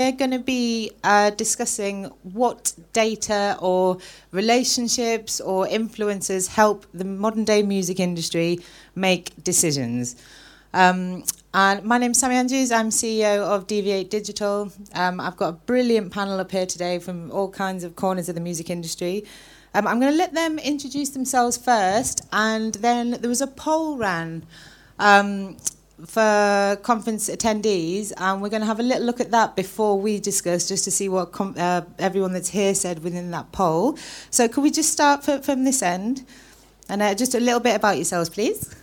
We're going to be uh, discussing what data or relationships or influences help the modern day music industry make decisions. Um, and my name's Sammy Andrews. I'm CEO of Deviate Digital. Um, I've got a brilliant panel up here today from all kinds of corners of the music industry. Um, I'm going to let them introduce themselves first, and then there was a poll ran um, for conference attendees, and we're going to have a little look at that before we discuss, just to see what uh, everyone that's here said within that poll. So, could we just start from this end? And uh, just a little bit about yourselves, please.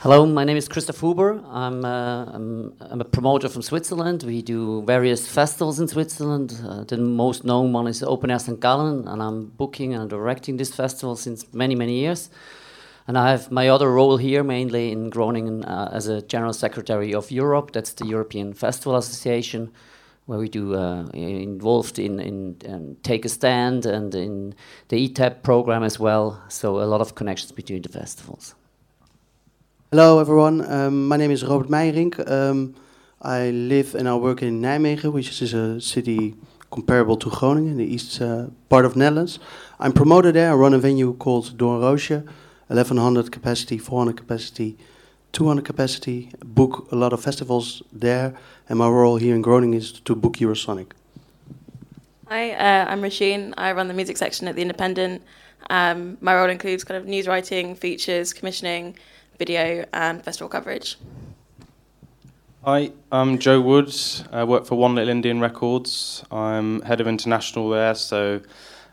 Hello, my name is Christoph Huber. I'm, uh, I'm, I'm, a promoter from Switzerland. We do various festivals in Switzerland. Uh, the most known one is Open Air St. Gallen, and I'm booking and directing this festival since many, many years. And I have my other role here mainly in Groningen uh, as a general secretary of Yourope. That's the European Festival Association, where we do uh, involved in, in um, Take a Stand and in the ETEP program as well. So a lot of connections between the festivals. Hello everyone, um, my name is Robert Meijerink. Um, I live and I work in Nijmegen, which is a city comparable to Groningen in the east uh, part of Netherlands. I'm promoted there. I run a venue called Doornroosje, 1100 capacity, 400 capacity, 200 capacity. Book a lot of festivals there, and my role here in Groningen is to book Eurosonic. Hi, uh, I'm Roisin. I run the music section at The Independent. Um, my role includes kind of news writing, features, commissioning, video, and festival coverage. Hi, I'm Joe Woods. I work for One Little Indian Records. I'm head of international there, so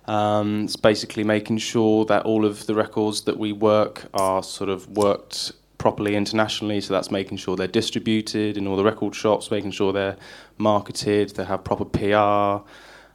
um, it's basically making sure that all of the records that we work are sort of worked properly internationally. So that's making sure they're distributed in all the record shops, making sure they're marketed, they have proper PR.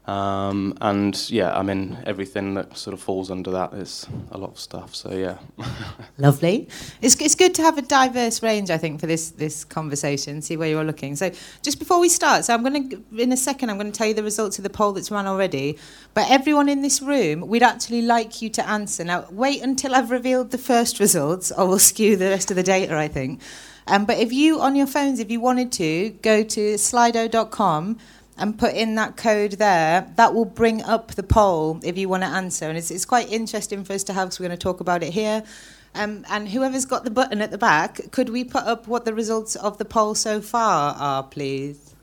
Um, and yeah, I mean, everything that sort of falls under that is a lot of stuff. So yeah. Lovely. It's, it's good to have a diverse range, I think, for this, this conversation, see where you're looking. So just before we start, so I'm going to, in a second, I'm going to tell you the results of the poll that's run already. But everyone in this room, we'd actually like you to answer. Now, wait until I've revealed the first results, or we'll skew the rest of the data, I think. Um, but if you, on your phones, if you wanted to, go to slido.com and put in that code there, that will bring up the poll if you want to answer. And it's, it's quite interesting for us to have because we're going to talk about it here. Um, and whoever's got the button at the back, could we put up what the results of the poll so far are, please?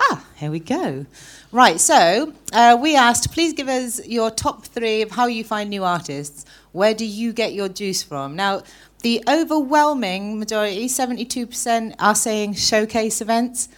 Ah, here we go. Right, so uh, we asked, please give us your top three of how you find new artists. Where do you get your juice from? Now, the overwhelming majority, 72%, are saying showcase events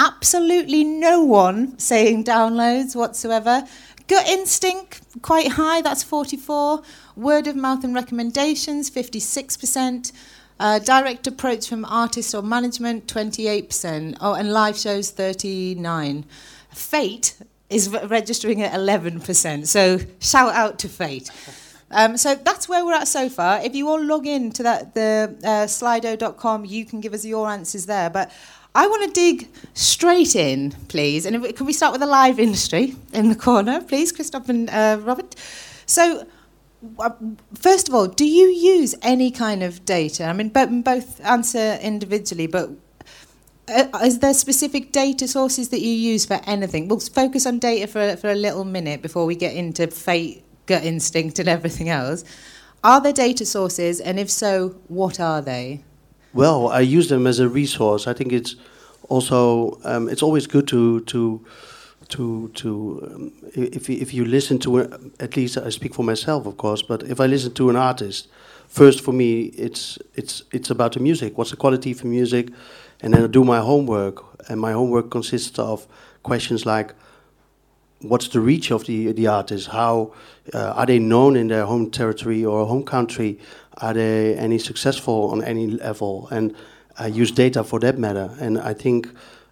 absolutely no one saying downloads whatsoever. Gut instinct, quite high, that's 44. Word of mouth and recommendations, 56%. Uh, direct approach from artists or management, 28%. Oh, and live shows, 39. Fate is re- registering at 11%. So shout out to Fate. Um, so that's where we're at so far. If you all log in to that the uh, slido.com, you can give us your answers there. But I want to dig straight in, please. And if, can we start with the live industry in the corner, please, Christoph and uh, Robert? So, uh, first of all, do you use any kind of data? I mean, bo- both answer individually, but uh, is there specific data sources that you use for anything? We'll focus on data for, for a little minute before we get into fate, gut instinct, and everything else. Are there data sources, and if so, what are they? Well, I use them as a resource. I think it's also um, it's always good to to to to um, if if you listen to at least I speak for myself, of course. But if I listen to an artist, first for me it's it's it's about the music. What's the quality of music, and then I do my homework. And my homework consists of questions like what's the reach of the the artist? How uh, are they known in their home territory or home country? Are they any successful on any level? And I use data for that matter. And I think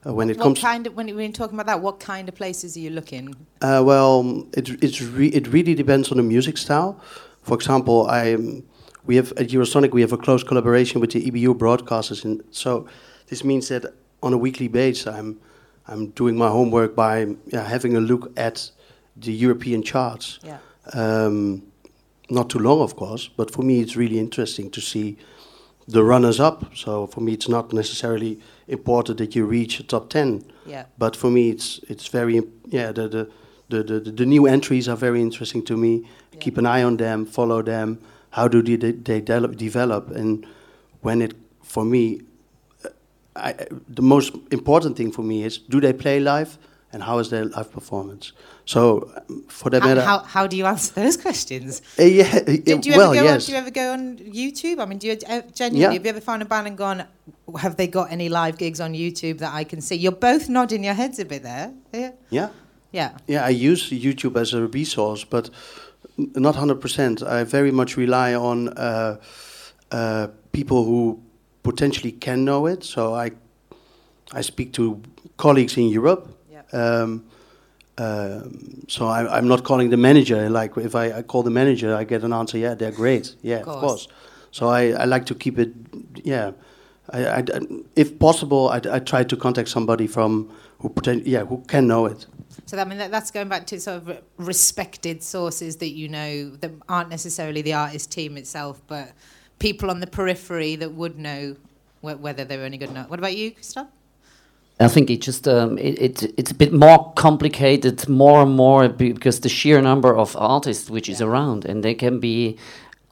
uh, when it what comes, kind of when you're talking about that, what kind of places are you looking? Uh, well, it it's re it really depends on the music style. For example, I we have at Eurosonic we have a close collaboration with the EBU broadcasters, and so this means that on a weekly basis I'm I'm doing my homework by yeah, having a look at the European charts. Yeah. Um, not too long, of course, but for me it's really interesting to see the runners up. So for me, it's not necessarily important that you reach a top ten. Yeah. But for me, it's it's very yeah the the the, the, the new entries are very interesting to me. Yeah. Keep an eye on them, follow them. How do they they, they develop, develop? And when it for me, uh, I, the most important thing for me is do they play live and how is their live performance. So for that How, matter, how, how do you answer those questions? uh, yeah, Do, uh, do you well ever go on, yes. do you ever go on YouTube? I mean, do you uh, genuinely Yeah. have you ever found a band and gone, have they got any live gigs on YouTube that I can see? You're both nodding your heads a bit there. Yeah. yeah. Yeah. Yeah, I use YouTube as a resource, but not 100%. I very much rely on uh, uh, people who potentially can know it. So I, I speak to colleagues in Europe. Yeah. Um, um, so I, I'm not calling the manager. Like if I, I call the manager, I get an answer. Yeah, they're great. Yeah, of course. course. So I, I like to keep it. Yeah, I, I, if possible, I, I try to contact somebody from who poten- yeah who can know it. So that, I mean, that, that's going back to sort of respected sources that you know that aren't necessarily the artist team itself, but people on the periphery that would know wh- whether they're any good or not. What about you, Christoph? I think it just um, it, it it's a bit more complicated, more and more because the sheer number of artists which is around, and they can be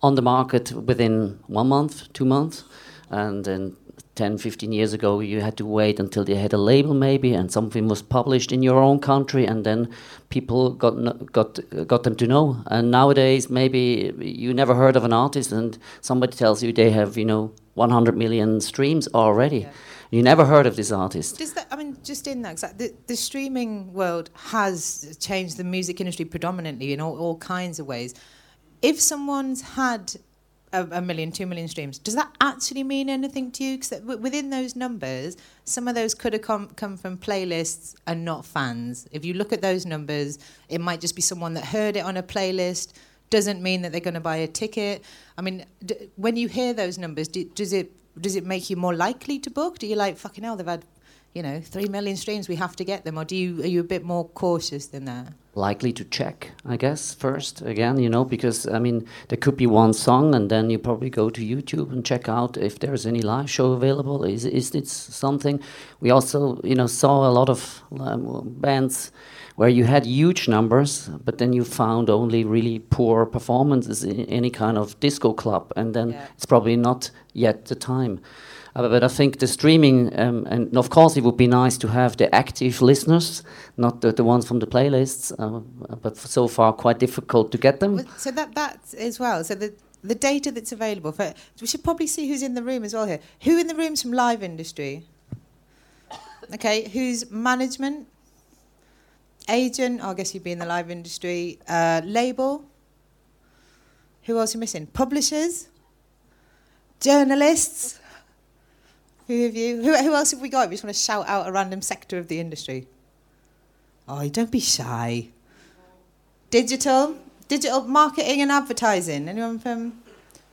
on the market within one month, two months, and then 10, 15 years ago you had to wait until they had a label maybe, and something was published in your own country, and then people got got got them to know. And nowadays maybe you never heard of an artist, and somebody tells you they have you know 100 million streams already. Yeah. You never heard of this artist. Does that, I mean, just in that- the, the streaming world has changed the music industry predominantly in all, all kinds of ways. If someone's had a, a million, two million streams, does that actually mean anything to you? Because within those numbers, some of those could have come, come from playlists and not fans. If you look at those numbers, it might just be someone that heard it on a playlist. Doesn't mean that they're going to buy a ticket. I mean, d- when you hear those numbers, do, does it does it make you more likely to book? Do you like fucking hell? They've had you know, three million streams, we have to get them, or do you are you a bit more cautious than that? likely to check, I guess, first again, you know, because I mean, there could be one song, and then you probably go to YouTube and check out if there's any live show available. Is is it something? We also, you know, saw a lot of um, bands where you had huge numbers, but then you found only really poor performances in any kind of disco club, and then Yeah. it's probably not yet the time. Uh, but I think the streaming, um, and of course, it would be nice to have the active listeners, not the, the ones from the playlists. Uh, but so far, quite difficult to get them. So that that as well. So the the data that's available for we should probably see who's in the room as well here. Who in the room's from live industry? Okay, who's management? Agent, I guess you'd be in the live industry. Uh, label. Who else are you missing? Publishers. Journalists. Who have you? Who, who else have we got? We just want to shout out a random sector of the industry. Oh, don't be shy. Digital, digital marketing and advertising. Anyone from?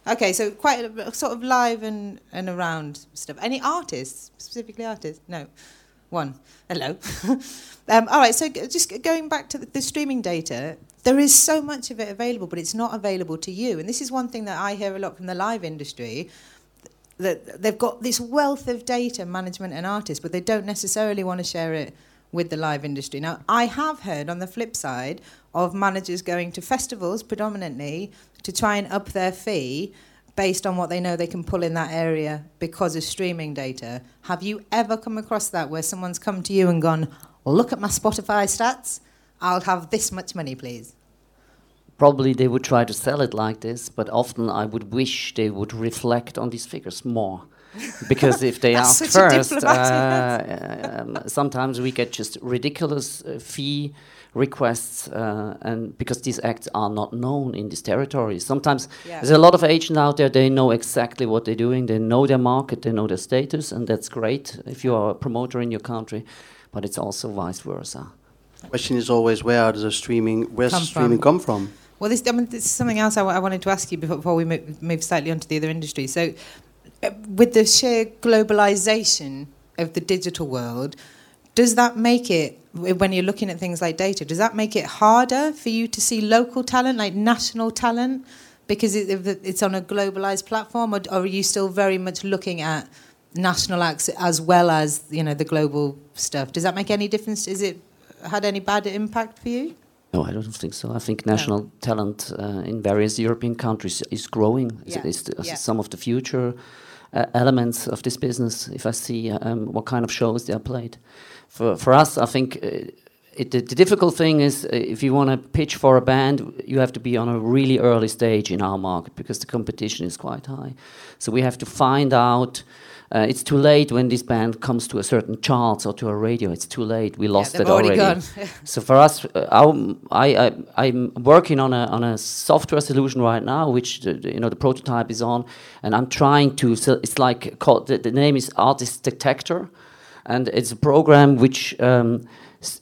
Okay, so quite a, sort of live and, and around stuff. Any artists, specifically artists? No, one. Hello. um, all right, so just going back to the, the streaming data, there is so much of it available, but it's not available to you. And this is one thing that I hear a lot from the live industry that they've got this wealth of data, management and artists, but they don't necessarily want to share it with the live industry. Now, I have heard on the flip side of managers going to festivals predominantly to try and up their fee based on what they know they can pull in that area because of streaming data. Have you ever come across that where someone's come to you and gone, look at my Spotify stats, I'll have this much money, please? Probably they would try to sell it like this, but often I would wish they would reflect on these figures more. because if they ask first, uh, um, sometimes we get just ridiculous uh, fee requests, uh, and because these acts are not known in these territories. Sometimes Yeah. there's a lot of agents out there. They know exactly what they're doing. They know their market. They know their status, and that's great if you are a promoter in your country. But it's also vice versa. Question is always where does the streaming where's Come streaming from. come from? Well, this, I mean, this is something else I, I wanted to ask you before, before we move, move slightly onto the other industry. So, uh, with the sheer globalization of the digital world, does that make it, when you're looking at things like data, does that make it harder for you to see local talent, like national talent, because it, if it- it's on a globalized platform, or, are you still very much looking at national acts as well as you know the global stuff? Does that make any difference? Is it had any bad impact for you? No, I don't think so. I think national talent uh, in various European countries is growing. It's, Yeah, it's, it's yeah. some of the future uh, elements of this business. If I see um, what kind of shows they are played, for for us, I think. Uh, it, the, the difficult thing is uh, if you want to pitch for a band, you have to be on a really early stage in our market because the competition is quite high. So we have to find out. Uh, it's too late when this band comes to a certain charts or to a radio. It's too late. We lost they've it already already. gone. so for us, uh, our, I, I, I'm working on a on a software solution right now, which the, the- you know the prototype is on, and I'm trying to. So it's like called the, the name is Artist Detector, and it's a program which. Um,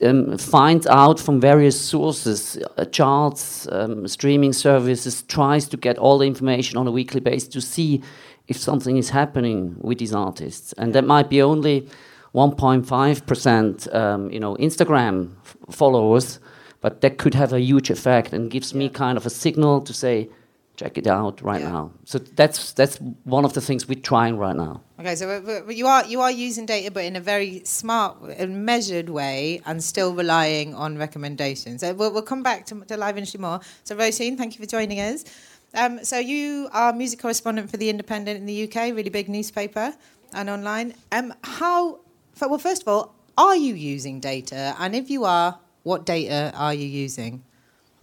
um, finds out from various sources, uh, charts, um, streaming services, tries to get all the information on a weekly basis to see if something is happening with these artists, and that might be only 1.5% um, you know Instagram f- followers, but that could have a huge effect and gives me kind of a signal to say, check it out right Yeah. now. So that's that's one of the things we're trying right now. Okay, so you are you are using data, but in a very smart and measured way, and still relying on recommendations. So we'll, we'll come back to, to live industry more. So Roisin, thank you for joining us. Um, so you are music correspondent for the Independent in the UK, really big newspaper, and online. Um, how? Well, first of all, are you using data? And if you are, what data are you using?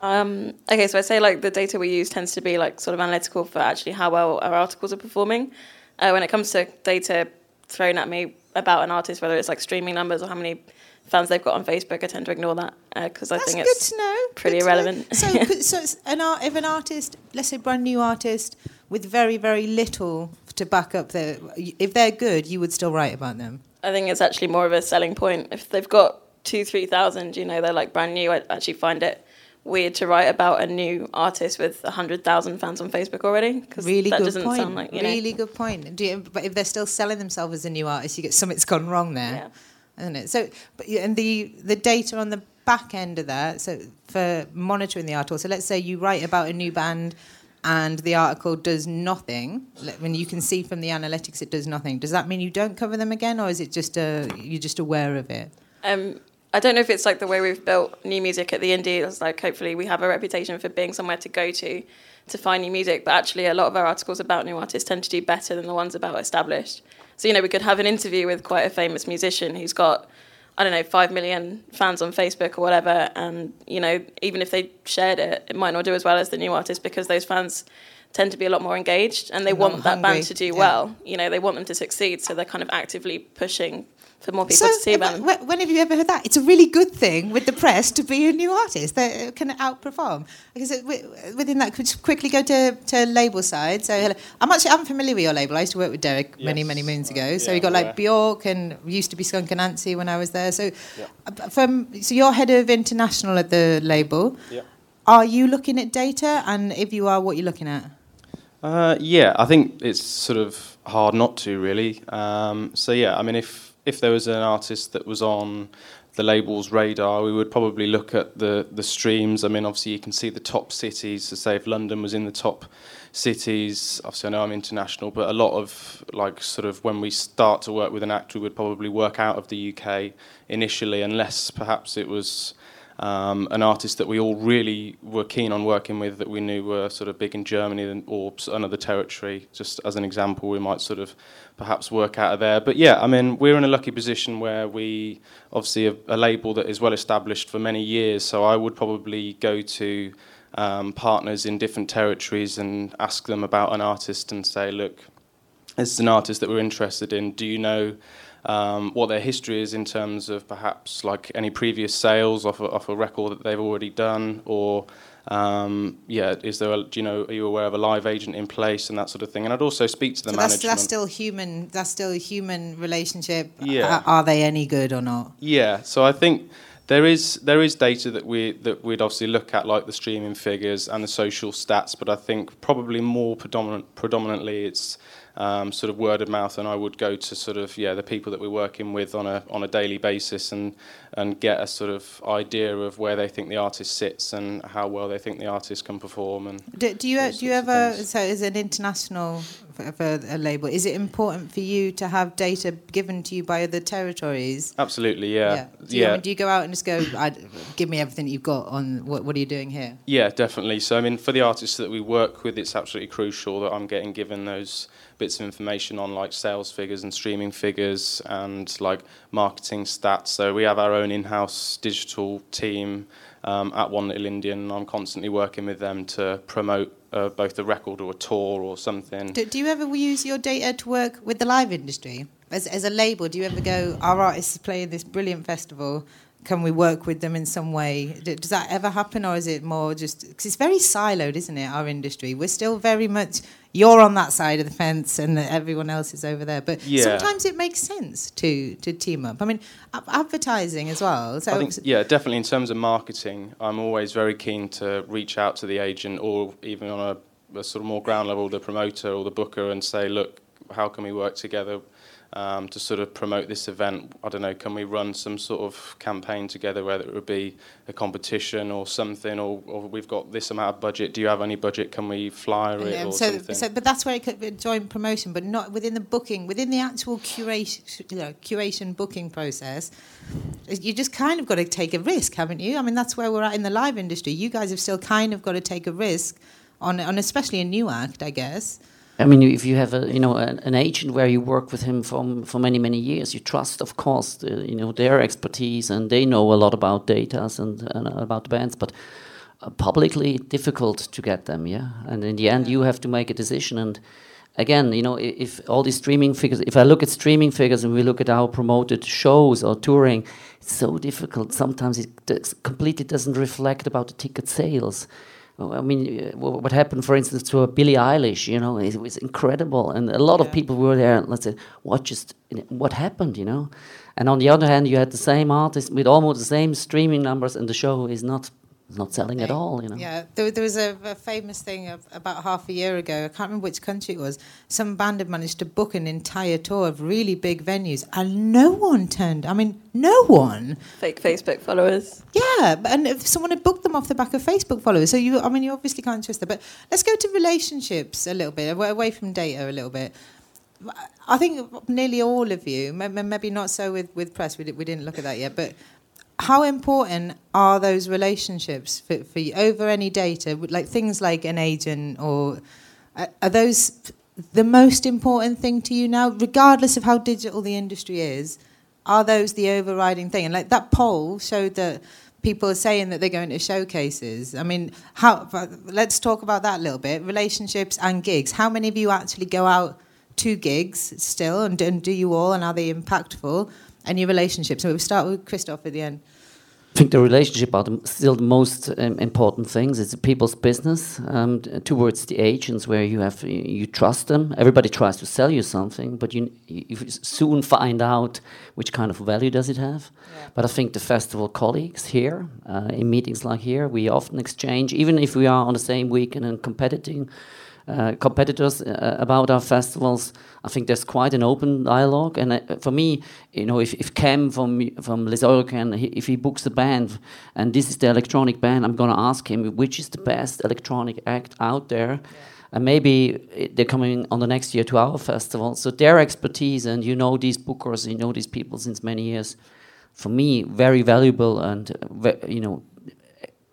Um, okay, so I'd say like the data we use tends to be like sort of analytical for actually how well our articles are performing. Uh, when it comes to data thrown at me about an artist, whether it's like streaming numbers or how many fans they've got on Facebook, I tend to ignore that because I That's think good it's to know. pretty good to know. irrelevant. So, so it's an art, if an artist, let's say brand new artist, with very very little to back up their, if they're good, you would still write about them. I think it's actually more of a selling point. If they've got two, three thousand, you know, they're like brand new. I actually find it weird to write about a new artist with hundred thousand fans on Facebook already because Really that good doesn't point. sound like you know. really good point. Do you, but if they're still selling themselves as a new artist, you get something's gone wrong there, Yeah. isn't it? So, but and the the data on the back end of that, so for monitoring the article. So let's say you write about a new band. And the article does nothing. When you can see from the analytics, it does nothing. Does that mean you don't cover them again, or is it just a you're just aware of it? Um, I don't know if it's like the way we've built new music at the indie. It's like hopefully we have a reputation for being somewhere to go to to find new music, but actually a lot of our articles about new artists tend to do better than the ones about established. So you know we could have an interview with quite a famous musician who's got I don't know five million fans on Facebook or whatever, and you know even if they shared it, it might not do as well as the new artist because those fans tend to be a lot more engaged and they More want that hungry, band to do yeah. well. You know they want them to succeed, so they're kind of actively pushing for more people to see about them. when have you ever heard that? It's a really good thing with the press to be a new artist that can outperform. Because it, within that, could you quickly go to, to label side. So hello. I'm actually I'm familiar with your label. I used to work with Derek many Yes. many moons ago. Uh, so yeah, you got I'm like Bjork and used to be Skunk Anansie when I was there. So uh, from so you're head of international at the label. Yeah. Are you looking at data? And if you are, what are you looking at? Uh, yeah, I think it's sort of hard not to really. Um, so yeah, I mean, if if there was an artist that was on the label's radar, we would probably look at the the streams. I mean, obviously you can see the top cities. So say if London was in the top cities, obviously I know I'm international, but a lot of like sort of when we start to work with an act, we would probably work out of the UK initially, unless perhaps it was um, an artist that we all really were keen on working with that we knew were sort of big in Germany or another territory. Just as an example, we might sort of perhaps work out of there. But yeah, I mean, we're in a lucky position where we obviously have a label that is well established for many years. So I would probably go to um, partners in different territories and ask them about an artist and say, look, this is an artist that we're interested in. Do you know um, what their history is in terms of perhaps like any previous sales off a, off a record that they've already done, or um, yeah, is there? A, do you know? Are you aware of a live agent in place and that sort of thing? And I'd also speak to the So that's, management. that's still human. That's still a human relationship. Yeah. Are, are they any good or not? Yeah, so I think there is there is data that we that we'd obviously look at like the streaming figures and the social stats, but I think probably more predominant predominantly it's um, sort of word of mouth, and I would go to sort of yeah the people that we're working with on a on a daily basis and and get a sort of idea of where they think the artist sits and how well they think the artist can perform. And do, do you do you ever so as an international for, a label, is it important for you to have data given to you by other territories? Absolutely, yeah, Do you, I mean, do you go out and just go, I, give me everything you've got on what, what are you doing here? Yeah, definitely. So, I mean, for the artists that we work with, it's absolutely crucial that I'm getting given those bits of information on like sales figures and streaming figures and like marketing stats. So, we have our own in house digital team um, at One Little Indian, and I'm constantly working with them to promote uh, both a record or a tour or something. Do, do you ever use your data to work with the live industry? As, as a label, do you ever go, our artists are playing this brilliant festival, can we work with them in some way? Does that ever happen, or is it more just because it's very siloed, isn't it? Our industry, we're still very much you're on that side of the fence, and everyone else is over there. But Yeah. sometimes it makes sense to to team up. I mean, a- advertising as well. So think, yeah, definitely in terms of marketing, I'm always very keen to reach out to the agent or even on a, a sort of more ground level, the promoter or the booker, and say, look, how can we work together um, to sort of promote this event? I don't know, can we run some sort of campaign together, whether it would be a competition or something, or, or we've got this amount of budget, do you have any budget, can we flyer it Um, or so, something? so, but that's where it could be joint promotion, but not within the booking, within the actual curation, you know, curation booking process. You just kind of got to take a risk, haven't you? I mean, that's where we're at in the live industry. You guys have still kind of got to take a risk on, on especially a new act, I guess. I mean, if you have a you know an, an agent where you work with him from for many many years, you trust, of course, the, you know their expertise and they know a lot about data and, and about the bands, but uh, publicly difficult to get them, yeah. And in the end, you have to make a decision. And again, you know, i- if all these streaming figures, if I look at streaming figures and we look at our promoted shows or touring, it's so difficult. Sometimes it does, completely doesn't reflect about the ticket sales. I mean, uh, what happened, for instance, to a Billie Eilish, you know, it was incredible, and a lot of people were there. and Let's say, what just, what happened, you know? And on the other hand, you had the same artist with almost the same streaming numbers, and the show is not, not selling at all, you know. Yeah, there, there was a, a famous thing of, about half a year ago. I can't remember which country it was. Some band had managed to book an entire tour of really big venues, and no one turned. I mean, no one. Fake Facebook followers. Yeah, and if someone had booked them off the back of Facebook followers, so you, I mean, you obviously can't trust them. But let's go to relationships a little bit, awa- away from data a little bit. I think nearly all of you, m- m- maybe not so with, with press, we, we didn't look at that yet, but how important are those relationships for, for you over any data, like things like an agent or are are those the most important thing to you now, regardless of how digital the industry is? Are those the overriding thing? And like that poll showed that people are saying that they're going to showcases. I mean, how? Let's talk about that a little bit. Relationships and gigs. How many of you actually go out to gigs still, and, and do you all? And are they impactful? And your relationships. So we'll start with Christoph at the end. I think the relationship are the, still the most um, important things. It's people's business um, towards the agents, where you have you, trust them. Everybody tries to sell you something, but you you soon find out which kind of value does it have. But I think the festival colleagues here, uh, in meetings like here, we often exchange, even if we are on the same weekend and competing. Uh, competitors uh, about our festivals. I think there's quite an open dialogue, and uh, for me, you know, if, if Kem from from Les Eurockéennes, if he books a band, and this is the electronic band, I'm gonna ask him which is the best electronic act out there, and maybe they're coming on the next year to our festival. So their expertise, and you know these bookers, you know these people since many years. For me, very valuable, and uh, you know,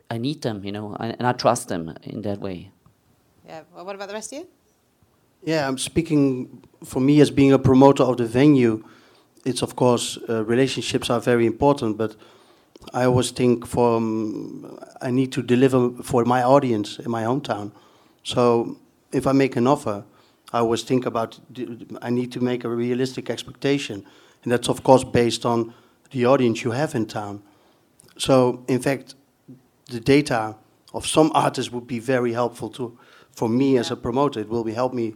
I need them, you know, and I trust them in that way. Yeah. Well, what about the rest of you? Yeah, I'm speaking for me as being a promoter of the venue. It's of course uh, relationships are very important, but I always think for um, I need to deliver for my audience in my hometown. So if I make an offer, I always think about I need to make a realistic expectation, and that's of course based on the audience you have in town. So in fact, the data of some artists would be very helpful to for me as a promoter. It will be help me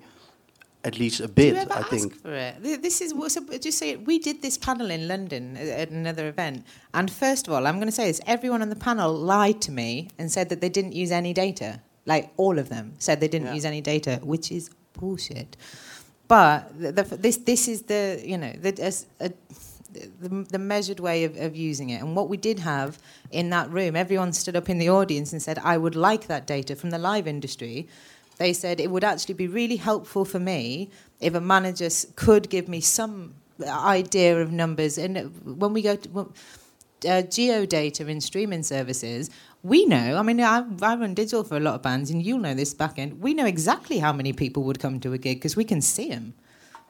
at least a bit. I think. for it? This is so just say it. We did this panel in London at at another event, and first of all, I'm going to say this: everyone on the panel lied to me and said that they didn't use any data. Like all of them said they didn't Yeah. use any data, which is bullshit. But the, the, this this is the you know the, as a, the, the measured way of, of using it. And what we did have in that room, everyone stood up in the audience and said, "I would like that data from the live industry." They said it would actually be really helpful for me if a manager could give me some idea of numbers. And when we go to well, uh, geodata in streaming services, we know. I mean, I, I run digital for a lot of bands, and you'll know this back end. We know exactly how many people would come to a gig because we can see them.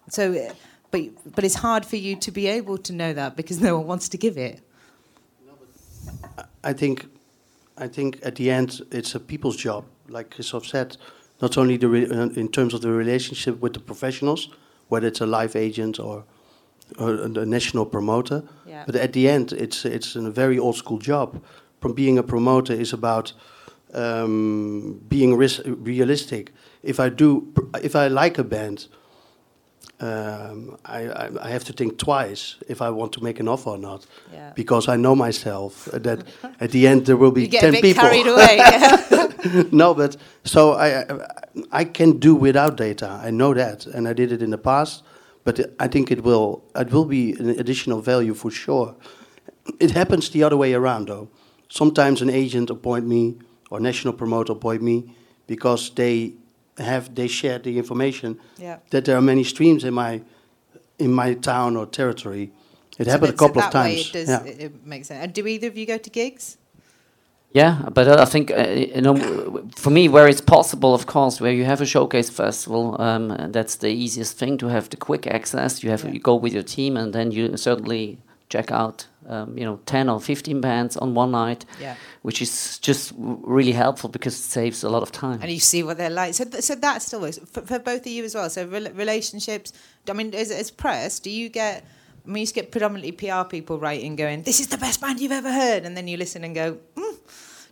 So, uh, but but it's hard for you to be able to know that because no one wants to give it. I think, I think at the end it's a people's job, like Christoph said. Not only the re- uh, in terms of the relationship with the professionals, whether it's a live agent or, or a national promoter, Yeah. but at the end it's it's a very old school job. From being a promoter is about um, being ris- realistic. If I do, if I like a band, um, I, I, I have to think twice if I want to make an offer or not, Yeah. because I know myself uh, that at the end there will be ten people. carried away. yeah. no, but so I, I I can do without data. I know that, and I did it in the past. But I think it will it will be an additional value for sure. It happens the other way around though. Sometimes an agent appoint me or national promoter appoint me because they have they shared the information Yeah. that there are many streams in my in my town or territory. It So happened a couple so of that way times. It, does, yeah. it, it makes sense. And do either of you go to gigs? Yeah, but uh, I think uh, you know, for me, where it's possible, of course, where you have a showcase festival, um, that's the easiest thing to have the quick access. You have Yeah. you go with your team, and then you certainly check out, um, you know, ten or fifteen bands on one night, Yeah. which is just really helpful because it saves a lot of time. and you see what they're like. So, th- so that still works for, for both of you as well. So, rel relationships. I mean, as, as press, do you get? I mean, you get predominantly PR people writing, going, "This is the best band you've ever heard," and then you listen and go, mm,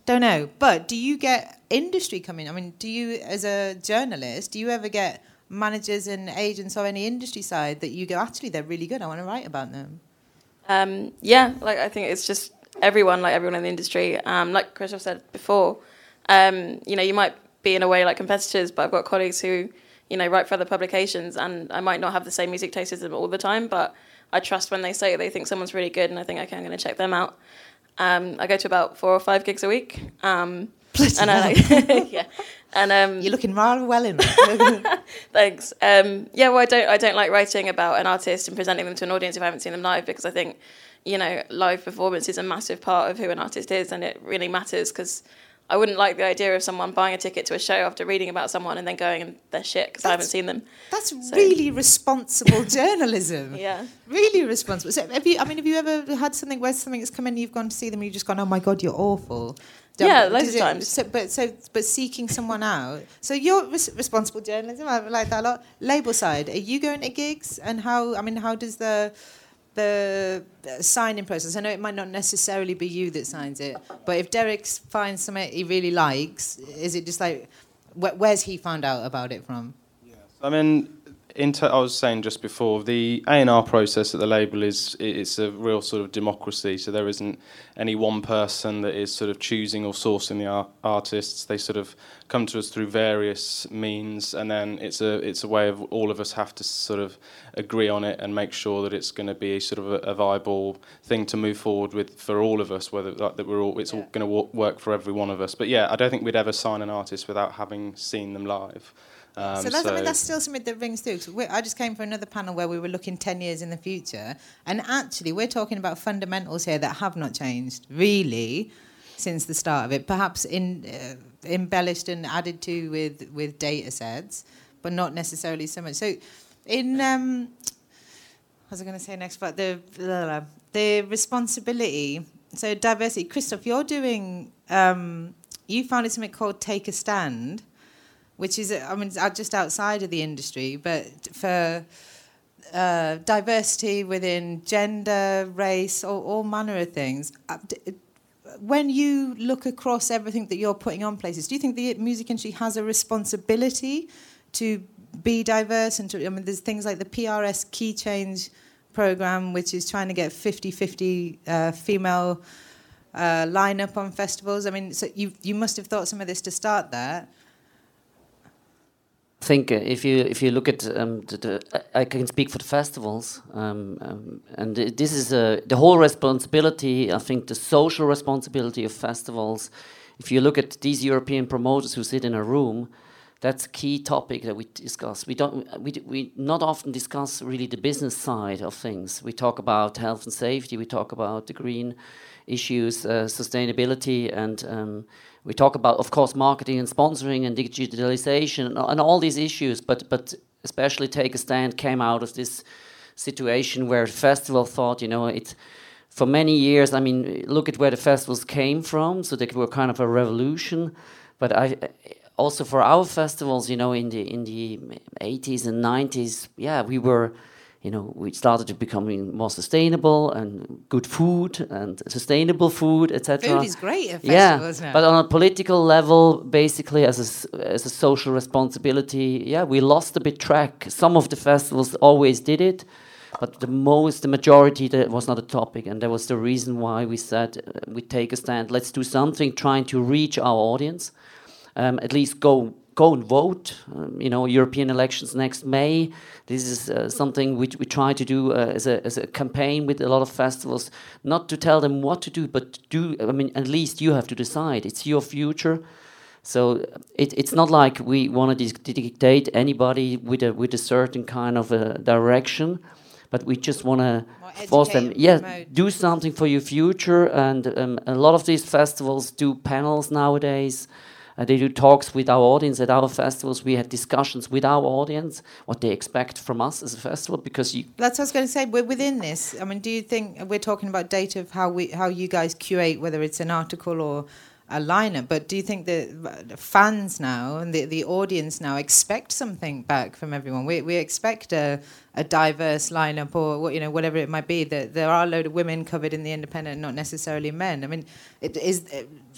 "Don't know." But do you get industry coming? I mean, do you, as a journalist, do you ever get managers and agents or any industry side that you go, "Actually, they're really good. I want to write about them." Um, yeah, like I think it's just everyone, like everyone in the industry. Um, like Christoph said before, um, you know, you might be in a way like competitors, but I've got colleagues who, you know, write for other publications, and I might not have the same music taste as them all the time, but I trust when they say they think someone's really good, and I think okay, I'm going to check them out. Um, I go to about four or five gigs a week. Um, and I like, yeah, and um, You're looking rather well in. Thanks. Um, yeah, well, I don't. I don't like writing about an artist and presenting them to an audience if I haven't seen them live because I think, you know, live performance is a massive part of who an artist is, and it really matters because I wouldn't like the idea of someone buying a ticket to a show after reading about someone and then going and they're shit because I haven't seen them. That's So- really responsible journalism. Yeah. Really responsible. So have you? I mean, have you ever had something where something has come in, you've gone to see them, and you've just gone, "Oh my god, you're awful." Don't- Yeah, loads of times. So, but so, but seeking someone out. So you're res- responsible journalism. I like that a lot. Label side, are you going to gigs? And how? I mean, how does the the uh, signing process? I know it might not necessarily be you that signs it, but if Derek finds something he really likes, is it just like, wh- where's he found out about it from? Yeah, I mean, in ter- I was saying just before the A and R process at the label is it's a real sort of democracy. So there isn't any one person that is sort of choosing or sourcing the ar- artists. They sort of come to us through various means, and then it's a it's a way of all of us have to sort of agree on it and make sure that it's going to be sort of a, a viable thing to move forward with for all of us. Whether like, that we're all it's Yeah. all going to work for every one of us. But yeah, I don't think we'd ever sign an artist without having seen them live. Um, so that's, I mean, that's still something that rings through. I just came from another panel where we were looking 10 years in the future. And actually, we're talking about fundamentals here that have not changed, really, since the start of it. Perhaps in, uh, embellished and added to with, with data sets, but not necessarily so much. So, in. Um, what was I going to say next? But the, blah, blah, the responsibility. So, diversity. Christoph, you're doing. Um, you founded something called Take a Stand which is, I mean, just outside of the industry, but for uh, diversity within gender, race, all, all manner of things. Uh, When you look across everything that you're putting on places, do you think the music industry has a responsibility to be diverse? And to, I mean, there's things like the PRS Key Change program, which is trying to get 50-50 uh, female uh, lineup on festivals. I mean, so you you must have thought some of this to start that. I think uh, if you if you look at um, the, the, I can speak for the festivals, um, um, and this is uh, the whole responsibility. I think the social responsibility of festivals. If you look at these European promoters who sit in a room, that's a key topic that we discuss. We don't we, we not often discuss really the business side of things. We talk about health and safety. We talk about the green issues, uh, sustainability, and um, we talk about, of course, marketing and sponsoring and digitalization and, all these issues. But but especially Take a Stand came out of this situation where festival thought, you know, it for many years. I mean, look at where the festivals came from. So they were kind of a revolution. But I also for our festivals, you know, in the in the 80s and 90s, yeah, we were you know, we started to becoming more sustainable and good food and sustainable food, etc. Food is great at festivals yeah, now. but on a political level, basically as a, as a social responsibility, yeah, we lost a bit track. Some of the festivals always did it, but the most, the majority, that was not a topic, and that was the reason why we said uh, we take a stand. Let's do something, trying to reach our audience, um, at least go go and vote. Um, you know, European elections next May. This is uh, something which we try to do uh, as, a, as a campaign with a lot of festivals, not to tell them what to do, but do. I mean, at least you have to decide. It's your future. So it, it's not like we want to dictate anybody with a with a certain kind of a direction, but we just want to force them. Yeah, do something for your future. And um, a lot of these festivals do panels nowadays. Uh, they do talks with our audience at our festivals. We had discussions with our audience, what they expect from us as a festival, because you. That's what I was going to say. We're within this. I mean, do you think we're talking about data of how we how you guys curate, whether it's an article or a lineup. But do you think that fans now and the, the audience now expect something back from everyone? We, we expect a, a diverse lineup or you know whatever it might be. That there are a load of women covered in the independent, not necessarily men. I mean, it, is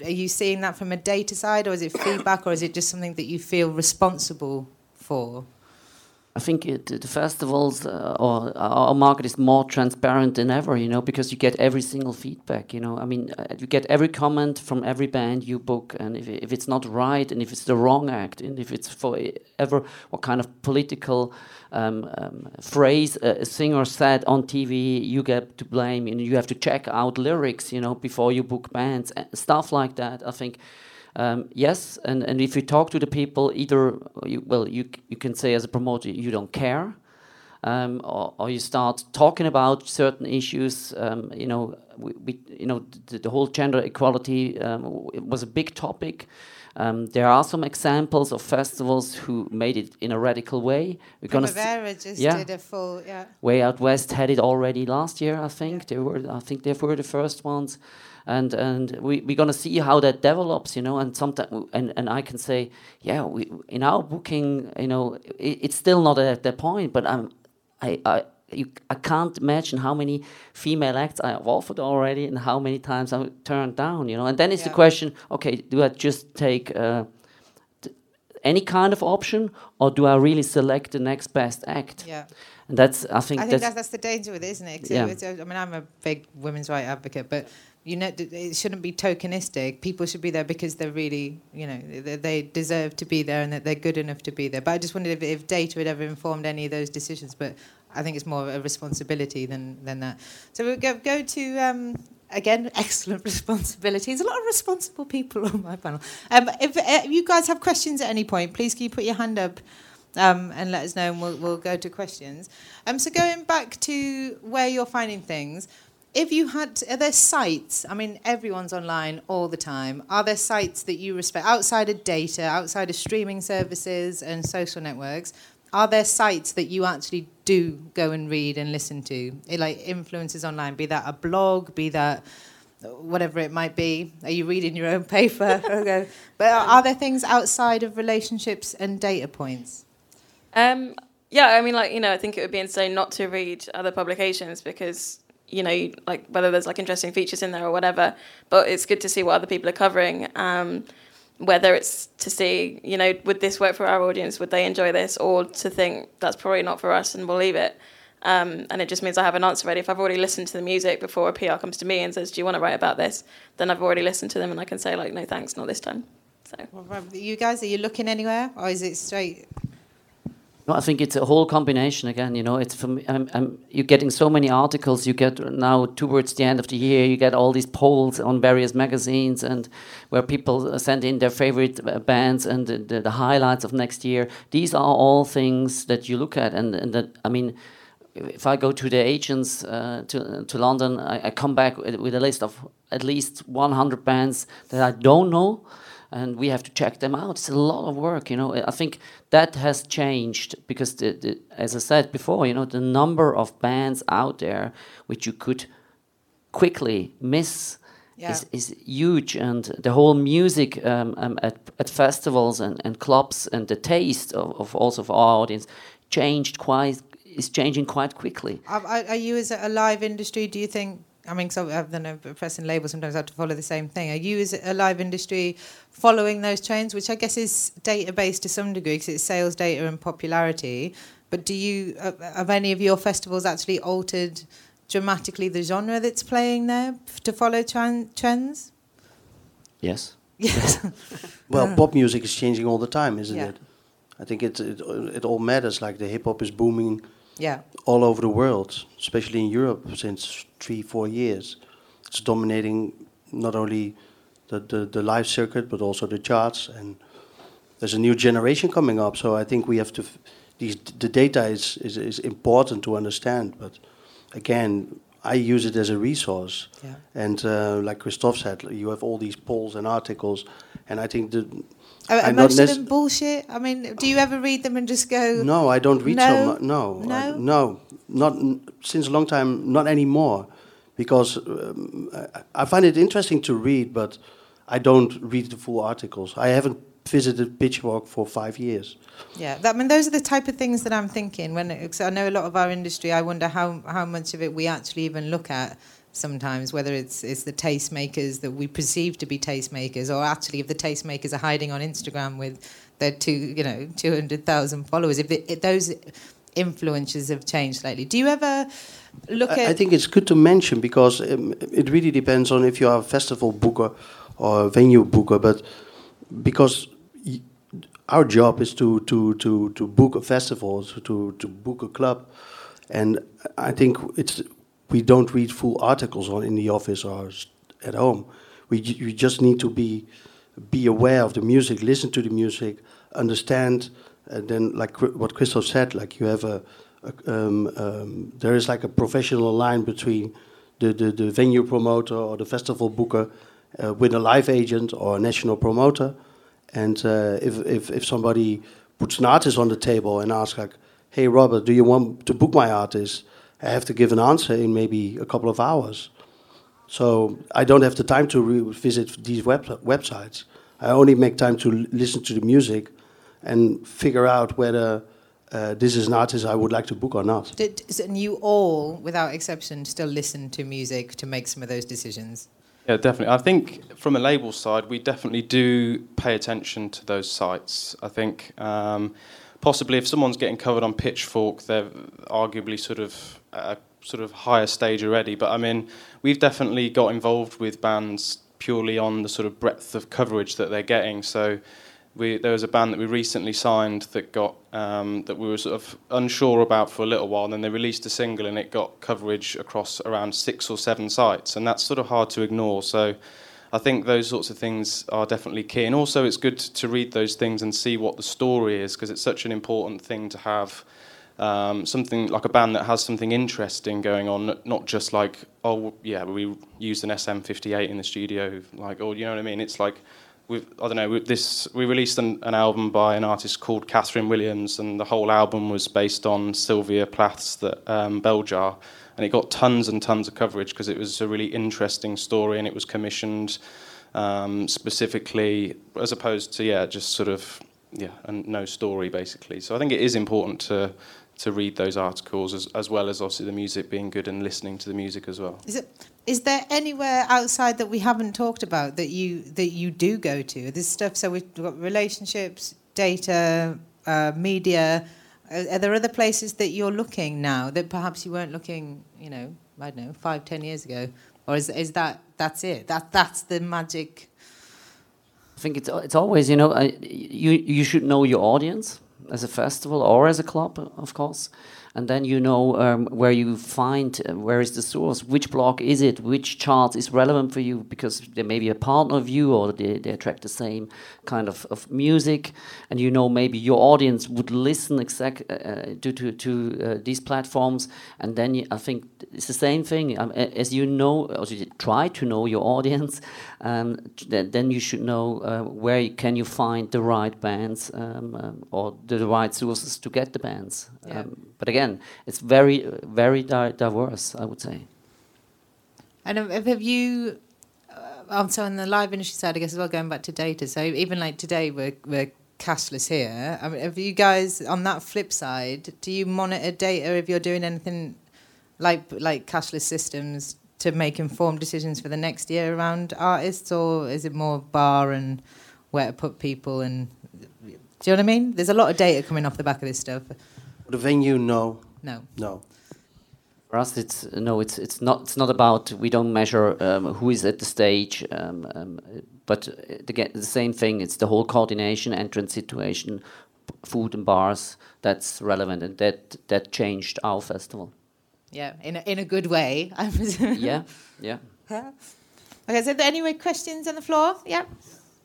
are you seeing that from a data side, or is it feedback, or is it just something that you feel responsible for? I think it, the festivals uh, or our market is more transparent than ever, you know, because you get every single feedback, you know. I mean, uh, you get every comment from every band you book, and if, if it's not right, and if it's the wrong act, and if it's for ever what kind of political um, um, phrase a singer said on TV, you get to blame, and you have to check out lyrics, you know, before you book bands, stuff like that. I think um, yes, and, and if you talk to the people, either you, well, you you can say as a promoter you don't care, um, or, or, you start talking about certain issues. Um, you know, we, we, you know the, the, whole gender equality um, was a big topic. Um, there are some examples of festivals who made it in a radical way. We're Primavera just yeah. did a full yeah. Way Out West had it already last year, I think. Yeah. They were I think they were the first ones and and we we're gonna see how that develops, you know. And sometimes and and I can say, yeah, we in our booking, you know, it, it's still not at that point, but I'm, I I. You, I can't imagine how many female acts I have offered already and how many times I've turned down, you know. And then it's yeah. the question: Okay, do I just take uh, any kind of option, or do I really select the next best act? Yeah. And that's I think, I think that's, that's, that's the danger with it, isn't it? Yeah. I mean, I'm a big women's rights advocate, but you know, it shouldn't be tokenistic. People should be there because they're really, you know, they deserve to be there and that they're good enough to be there. But I just wondered if, if data had ever informed any of those decisions. But I think it's more a responsibility than, than that. So we'll go, go to, um, again, excellent responsibility. There's a lot of responsible people on my panel. Um, if, uh, if you guys have questions at any point, please can you put your hand up? Um, and let us know, and we'll, we'll go to questions. Um, so going back to where you're finding things, if you had, are there sites? I mean, everyone's online all the time. Are there sites that you respect outside of data, outside of streaming services and social networks? Are there sites that you actually do go and read and listen to, eh, like influencers online? Be that a blog, be that whatever it might be. Are you reading your own paper? okay. But are there things outside of relationships and data points? Um, yeah, I mean, like you know, I think it would be insane not to read other publications because you know, like whether there's like interesting features in there or whatever. But it's good to see what other people are covering. Um, whether it's to see, you know, would this work for our audience? Would they enjoy this? Or to think that's probably not for us and we'll leave it. Um, and it just means I have an answer ready. If I've already listened to the music before a PR comes to me and says, "Do you want to write about this?" Then I've already listened to them and I can say like, "No, thanks, not this time." So, well, you guys, are you looking anywhere, or is it straight? No, I think it's a whole combination again. You know, it's from um, um, you're getting so many articles. You get now towards the end of the year, you get all these polls on various magazines and where people send in their favorite uh, bands and the, the, the highlights of next year. These are all things that you look at, and, and that I mean, if I go to the agents uh, to to London, I, I come back with a list of at least 100 bands that I don't know and we have to check them out. It's a lot of work, you know. I think that has changed because, the, the, as I said before, you know, the number of bands out there which you could quickly miss Yeah. is, is huge, and the whole music um, um, at, at festivals and, and clubs and the taste of, of also of our audience changed quite is changing quite quickly. Are, are are you as a live industry? Do you think? I mean, so I don't know, press and label sometimes I have to follow the same thing. Are you as a live industry following those trends, which I guess is data based to some degree because it's sales data and popularity. But do you uh, have any of your festivals actually altered dramatically the genre that's playing there to follow tran- trends? Yes. Yes. Well, pop music is changing all the time, isn't Yeah. it? I think it, it it all matters. Like the hip hop is booming yeah. all over the world, especially in Europe since three, four years. It's dominating not only the, the, the live circuit but also the charts. And there's a new generation coming up, so I think we have to. These the data is, is is important to understand, but again, I use it as a resource. Yeah. And uh, like Christophe said, you have all these polls and articles, and I think the Are, most of them bullshit? I mean, do you ever read them and just go, No, I don't read No? so much. No, No? I- no, not n- since a long time. Not anymore, because um, I, I find it interesting to read, but I don't read the full articles. I haven't visited Pitchfork for five years. Yeah, that, I mean, those are the type of things that I'm thinking. When cause I know a lot of our industry, I wonder how how much of it we actually even look at sometimes. Whether it's it's the tastemakers that we perceive to be tastemakers, or actually if the tastemakers are hiding on Instagram with their two you know two hundred thousand followers. If, it, if those influences have changed slightly, do you ever look I, at? I think it's good to mention because um, it really depends on if you are a festival booker or a venue booker. But because our job is to to to to book a festival, to, to book a club, and I think it's we don't read full articles on in the office or at home. We you just need to be be aware of the music, listen to the music, understand. And then, like what Christoph said, like you have a, a um, um, there is like a professional line between the, the, the venue promoter or the festival booker uh, with a live agent or a national promoter. And uh, if, if, if somebody puts an artist on the table and asks like, "Hey Robert, do you want to book my artist?" I have to give an answer in maybe a couple of hours. So I don't have the time to revisit these web- websites. I only make time to l- listen to the music and figure out whether uh, this is an artist I would like to book or not. Did, and you all, without exception, still listen to music to make some of those decisions? Yeah, definitely. I think from a label side, we definitely do pay attention to those sites. I think um, possibly if someone's getting covered on Pitchfork, they're arguably sort of at a sort of higher stage already. But I mean, we've definitely got involved with bands purely on the sort of breadth of coverage that they're getting. So we, there was a band that we recently signed that got um, that we were sort of unsure about for a little while, and then they released a single and it got coverage across around six or seven sites, and that's sort of hard to ignore. So I think those sorts of things are definitely key, and also it's good to read those things and see what the story is because it's such an important thing to have. Um, something like a band that has something interesting going on, not just like, oh yeah, we used an SM58 in the studio, like, oh, you know what I mean? It's like I don't know, we, this, we released an, an album by an artist called Kathryn Williams, and the whole album was based on Sylvia Plath's the, um, Bell Jar, and it got tons and tons of coverage because it was a really interesting story and it was commissioned um, specifically, as opposed to, yeah, just sort of, yeah, and no story basically. So I think it is important to to read those articles as, as well as obviously the music being good and listening to the music as well. Is it? Is there anywhere outside that we haven't talked about that you that you do go to? This stuff. So we've got relationships, data, uh, media. Are, are there other places that you're looking now that perhaps you weren't looking? You know, I don't know, five, ten years ago, or is is that that's it? That that's the magic. I think it's it's always you know uh, you you should know your audience as a festival or as a club, of course. And then you know um, where you find uh, where is the source, which blog is it, which chart is relevant for you, because there may be a partner of you or they, they attract the same kind of, of music, and you know maybe your audience would listen exact uh, uh to to, to uh, these platforms, and then you, I think it's the same thing. Um, as you know, or you try to know your audience, um, then you should know uh, where can you find the right bands um, um, or the right sources to get the bands. Yeah. Um, but again, it's very, very di diverse, I would say. And have you, uh, also on the live industry side, I guess as well, going back to data. So even like today, we're, we're cashless here. I mean, have you guys on that flip side? Do you monitor data if you're doing anything like like cashless systems to make informed decisions for the next year around artists, or is it more bar and where to put people and do you know what I mean? There's a lot of data coming off the back of this stuff. The venue, no. No. No. For us, it's no, it's it's not it's not about we don't measure um, who is at the stage, um, um, but again the same thing. It's the whole coordination, entrance situation, food and bars that's relevant, and that that changed our festival. Yeah, in a, in a good way. yeah, yeah. Okay, so are there any questions on the floor? Yeah. I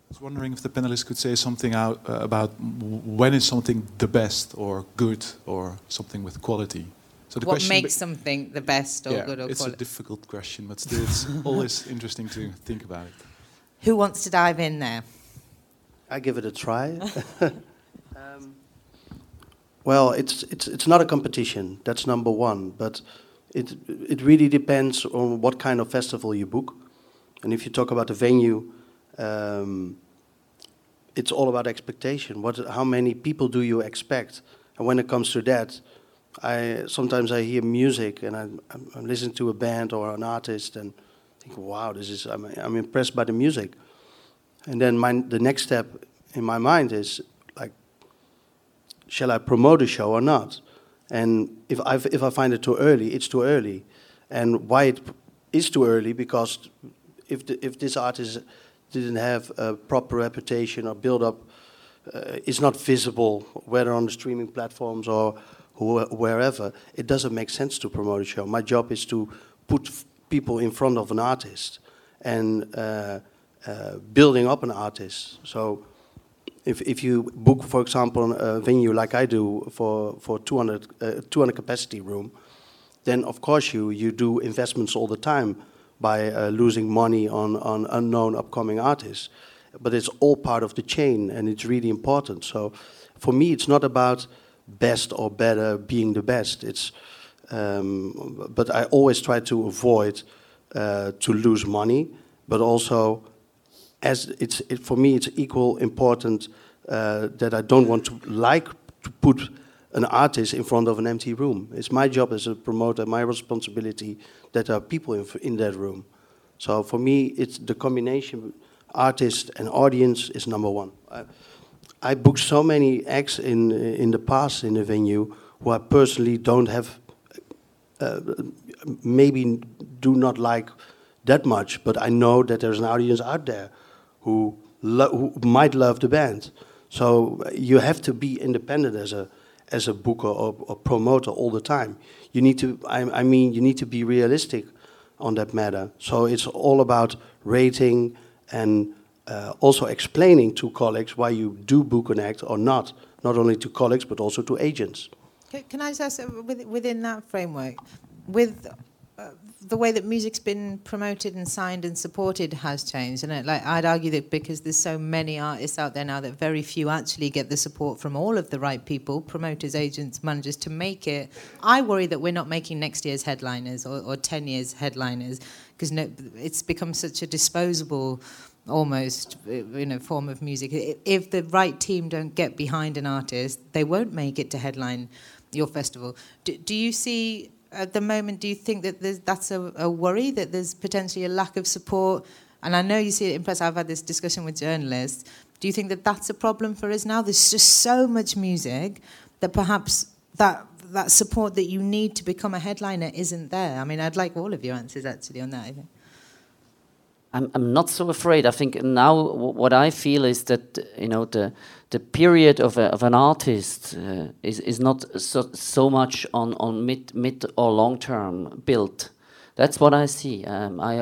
was wondering if the panelists could say something out uh, about when is something the best or good or something with quality. So the what makes something the best or yeah, good or quality? it's a difficult question, but still, it's always interesting to think about it. Who wants to dive in there? I give it a try. Well, it's it's it's not a competition. That's number one. But it it really depends on what kind of festival you book, and if you talk about the venue. Um, it's all about expectation. What, how many people do you expect? And when it comes to that, I sometimes I hear music and I, I'm, listening to a band or an artist and think, wow, this is I'm, I'm impressed by the music. And then my, the next step in my mind is shall I promote a show or not? And if I if I find it too early, it's too early. And why it is too early because if the, if this artist didn't have a proper reputation or build up, uh, is not visible, whether on the streaming platforms or wh wherever, it doesn't make sense to promote a show. My job is to put people in front of an artist and uh, uh, building up an artist. So if, if you book, for example, a venue like I do for, for 200, uh, 200 capacity room, then of course you, you do investments all the time by uh, losing money on, on unknown upcoming artists. But it's all part of the chain and it's really important. So for me, it's not about best or better being the best. It's, um, but I always try to avoid uh, to lose money, but also as it's it, for me, it's equal important uh, that I don't want to like to put an artist in front of an empty room. It's my job as a promoter, my responsibility that there are people in, in that room. So for me, it's the combination artist and audience is number one. I, I booked so many acts in in the past in the venue who I personally don't have, uh, maybe do not like that much, but I know that there's an audience out there who, who might love the band. So you have to be independent as a as a booker or, or promoter all the time. You need to, I, I, mean, you need to be realistic on that matter. So it's all about rating and uh, also explaining to colleagues why you do book an act or not, not only to colleagues but also to agents. Can I just ask, uh, within that framework, with uh, the way that music's been promoted and signed and supported has changed, and it, like I'd argue that because there's so many artists out there now that very few actually get the support from all of the right people, promoters, agents, managers, to make it. I worry that we're not making next year's headliners or, or ten years headliners because no, it's become such a disposable almost you know form of music. If the right team don't get behind an artist they won't make it to headline your festival. Do, do you see at the moment, do you think that that's a, a, worry, that there's potentially a lack of support? And I know you see it in press, I've had this discussion with journalists. Do you think that that's a problem for us now? There's just so much music that perhaps that that support that you need to become a headliner isn't there. I mean, I'd like all of your answers actually on that. I think. I'm, I'm not so afraid. I think now what I feel is that you know the the period of, a, of an artist uh, is, is not so, so much on, on mid mid or long term built. That's what I see. Um, I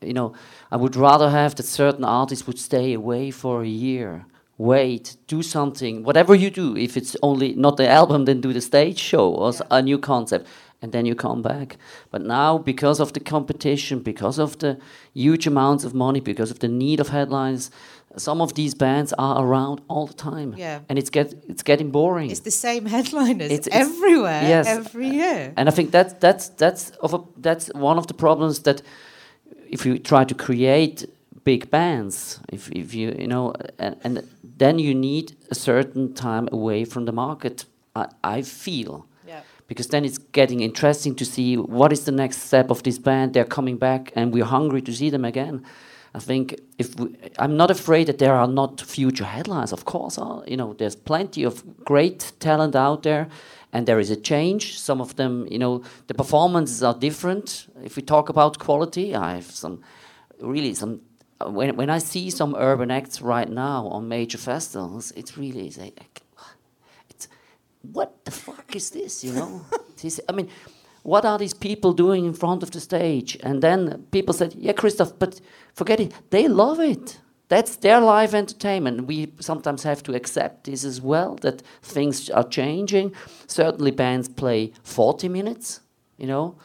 you know I would rather have that certain artists would stay away for a year, wait, do something, whatever you do. If it's only not the album, then do the stage show or yeah. a new concept and then you come back. But now, because of the competition, because of the huge amounts of money, because of the need of headlines, some of these bands are around all the time. Yeah. And it's get it's getting boring. It's the same headliners it's, it's everywhere, yes. every year. And I think that's that's that's of a, that's one of the problems that if you try to create big bands, if if you you know, and, and then you need a certain time away from the market. I, I feel because then it's getting interesting to see what is the next step of this band. They're coming back, and we're hungry to see them again. I think if we, I'm not afraid that there are not future headlines. Of course, you know, there's plenty of great talent out there, and there is a change. Some of them, you know, the performances are different. If we talk about quality, I have some really some. When when I see some urban acts right now on major festivals, it's really like what the fuck is this? You know, I mean, what are these people doing in front of the stage? And then people said, yeah, Christoph, but forget it. They love it. That's their live entertainment. We sometimes have to accept this as well, that things are changing. Certainly, bands play 40 minutes, you know,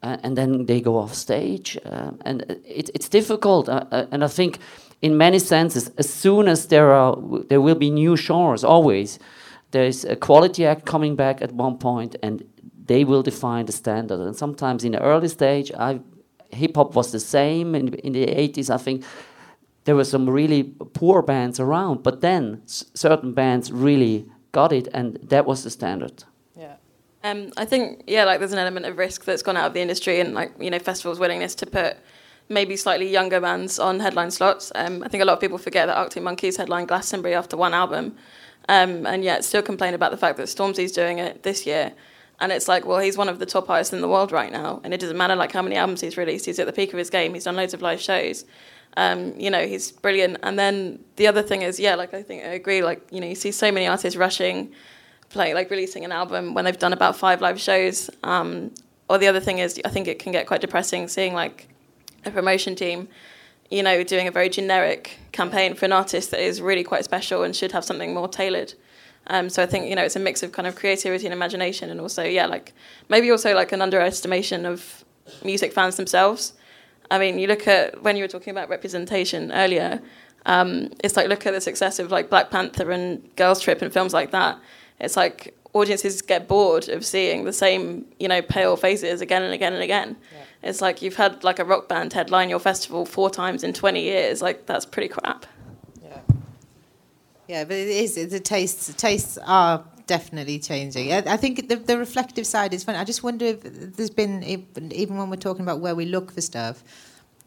uh, and then they go off stage. Uh, and it, it's difficult. Uh, uh, and I think, in many senses, as soon as there are, there will be new genres always there's a quality act coming back at one point and they will define the standard. And sometimes in the early stage, I, hip hop was the same in, in the 80s. I think there were some really poor bands around, but then certain bands really got it, and that was the standard. Yeah. Um, I think yeah, like there's an element of risk that's gone out of the industry, and like you know, festivals' willingness to put maybe slightly younger bands on headline slots. Um, I think a lot of people forget that Arctic Monkeys headlined Glastonbury after one album, um, and yet still complain about the fact that Stormzy's doing it this year. And it's like, well, he's one of the top artists in the world right now, and it doesn't matter like how many albums he's released. He's at the peak of his game. He's done loads of live shows. Um, you know, he's brilliant. And then the other thing is, yeah, like I think I agree. Like you know, you see so many artists rushing, playing like releasing an album when they've done about five live shows. Um, or the other thing is, I think it can get quite depressing seeing like a promotion team you know, doing a very generic campaign for an artist that is really quite special and should have something more tailored. Um, so I think you know it's a mix of kind of creativity and imagination, and also yeah, like maybe also like an underestimation of music fans themselves. I mean, you look at when you were talking about representation earlier. Um, it's like look at the success of like Black Panther and Girls Trip and films like that. It's like audiences get bored of seeing the same you know pale faces again and again and again. Yeah. It's like you've had like a rock band headline your festival four times in 20 years. Like that's pretty crap. Yeah. Yeah, but it is. The tastes tastes are definitely changing. I, I think the, the reflective side is funny. I just wonder if there's been even when we're talking about where we look for stuff.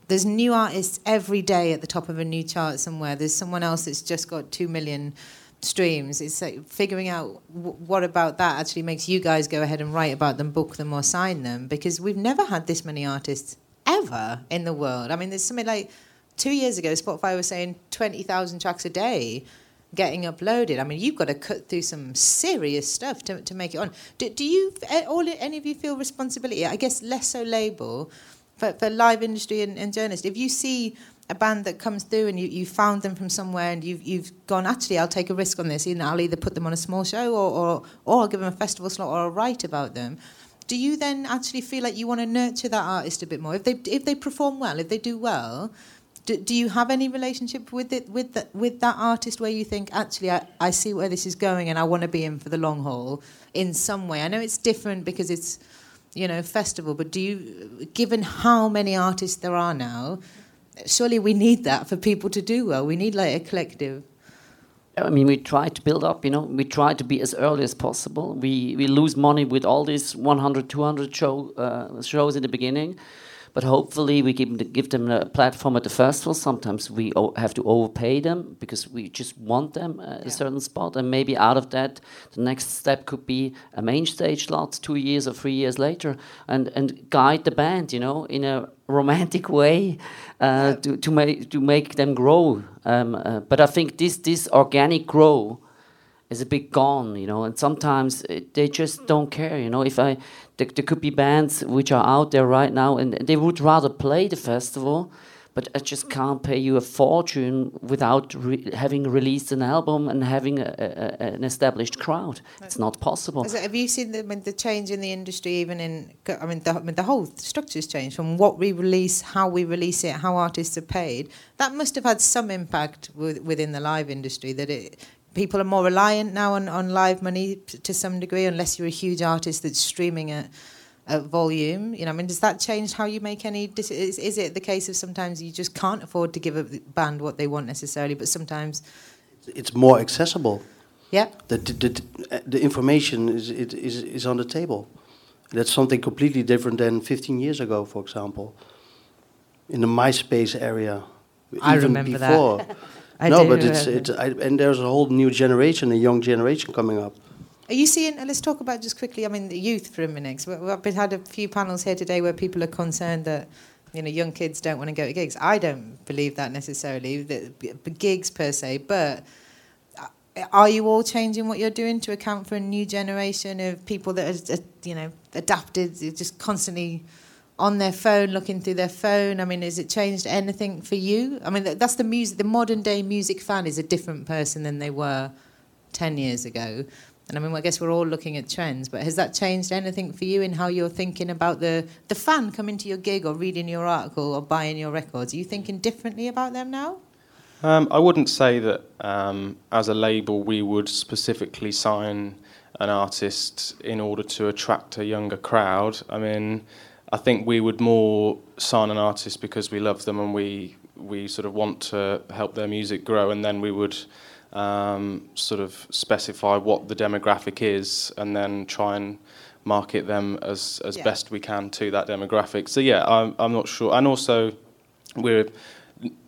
There's new artists every day at the top of a new chart somewhere. There's someone else that's just got two million streams. It's like figuring out w- what about that actually makes you guys go ahead and write about them, book them, or sign them because we've never had this many artists ever in the world. I mean, there's something like two years ago, Spotify was saying 20,000 tracks a day getting uploaded. I mean, you've got to cut through some serious stuff to, to make it on. Do, do you, eh, all any of you feel responsibility? I guess less so label, for, for live industry and, and journalists. If you see a band that comes through and you, you found them from somewhere and you've, you've gone, actually, I'll take a risk on this. You know, I'll either put them on a small show or, or, or I'll give them a festival slot or I'll write about them. Do you then actually feel like you want to nurture that artist a bit more? If they, if they perform well, if they do well, do, do you have any relationship with it with that with that artist where you think actually I, I see where this is going and I want to be in for the long haul in some way? I know it's different because it's you know festival, but do you given how many artists there are now, surely we need that for people to do well. We need like a collective. I mean, we try to build up, you know, we try to be as early as possible. We, we lose money with all these 100, 200 show, uh, shows in the beginning. But hopefully, we give, them, give them a platform at the festival. Sometimes we have to overpay them because we just want them at yeah. a certain spot. And maybe out of that, the next step could be a main stage slot two years or three years later and, and guide the band, you know, in a romantic way uh, to to make to make them grow. Um, uh, but I think this this organic grow is a bit gone, you know. And sometimes it, they just don't care, you know. If I there, there could be bands which are out there right now and they would rather play the festival but I just can't pay you a fortune without re having released an album and having a, a, an established crowd. It's not possible. It, have you seen the, the change in the industry, even in, I mean, the, I mean, the whole structure's changed from what we release, how we release it, how artists are paid. That must have had some impact with, within the live industry, that it, people are more reliant now on, on live money to some degree, unless you're a huge artist that's streaming it volume? You know, I mean, does that change how you make any? Is, is it the case of sometimes you just can't afford to give a band what they want necessarily, but sometimes it's more accessible. Yeah. The the, the, the information is it is is on the table. That's something completely different than 15 years ago, for example. In the MySpace area, I even remember before. that. no, but it's it's I, and there's a whole new generation, a young generation coming up. Are you seeing? Let's talk about just quickly. I mean, the youth for a minute. We've had a few panels here today where people are concerned that you know young kids don't want to go to gigs. I don't believe that necessarily, the gigs per se. But uh, are you all changing what you're doing to account for a new generation of people that are you know adapted, just constantly on their phone, looking through their phone? I mean, has it changed anything for you? I mean, that's the music. The modern day music fan is a different person than they were ten years ago. And I mean, I guess we're all looking at trends, but has that changed anything for you in how you're thinking about the, the fan coming to your gig or reading your article or buying your records? Are you thinking differently about them now? Um, I wouldn't say that um, as a label we would specifically sign an artist in order to attract a younger crowd. I mean, I think we would more sign an artist because we love them and we we sort of want to help their music grow, and then we would um, sort of specify what the demographic is, and then try and market them as as yeah. best we can to that demographic. So yeah, I'm I'm not sure, and also we're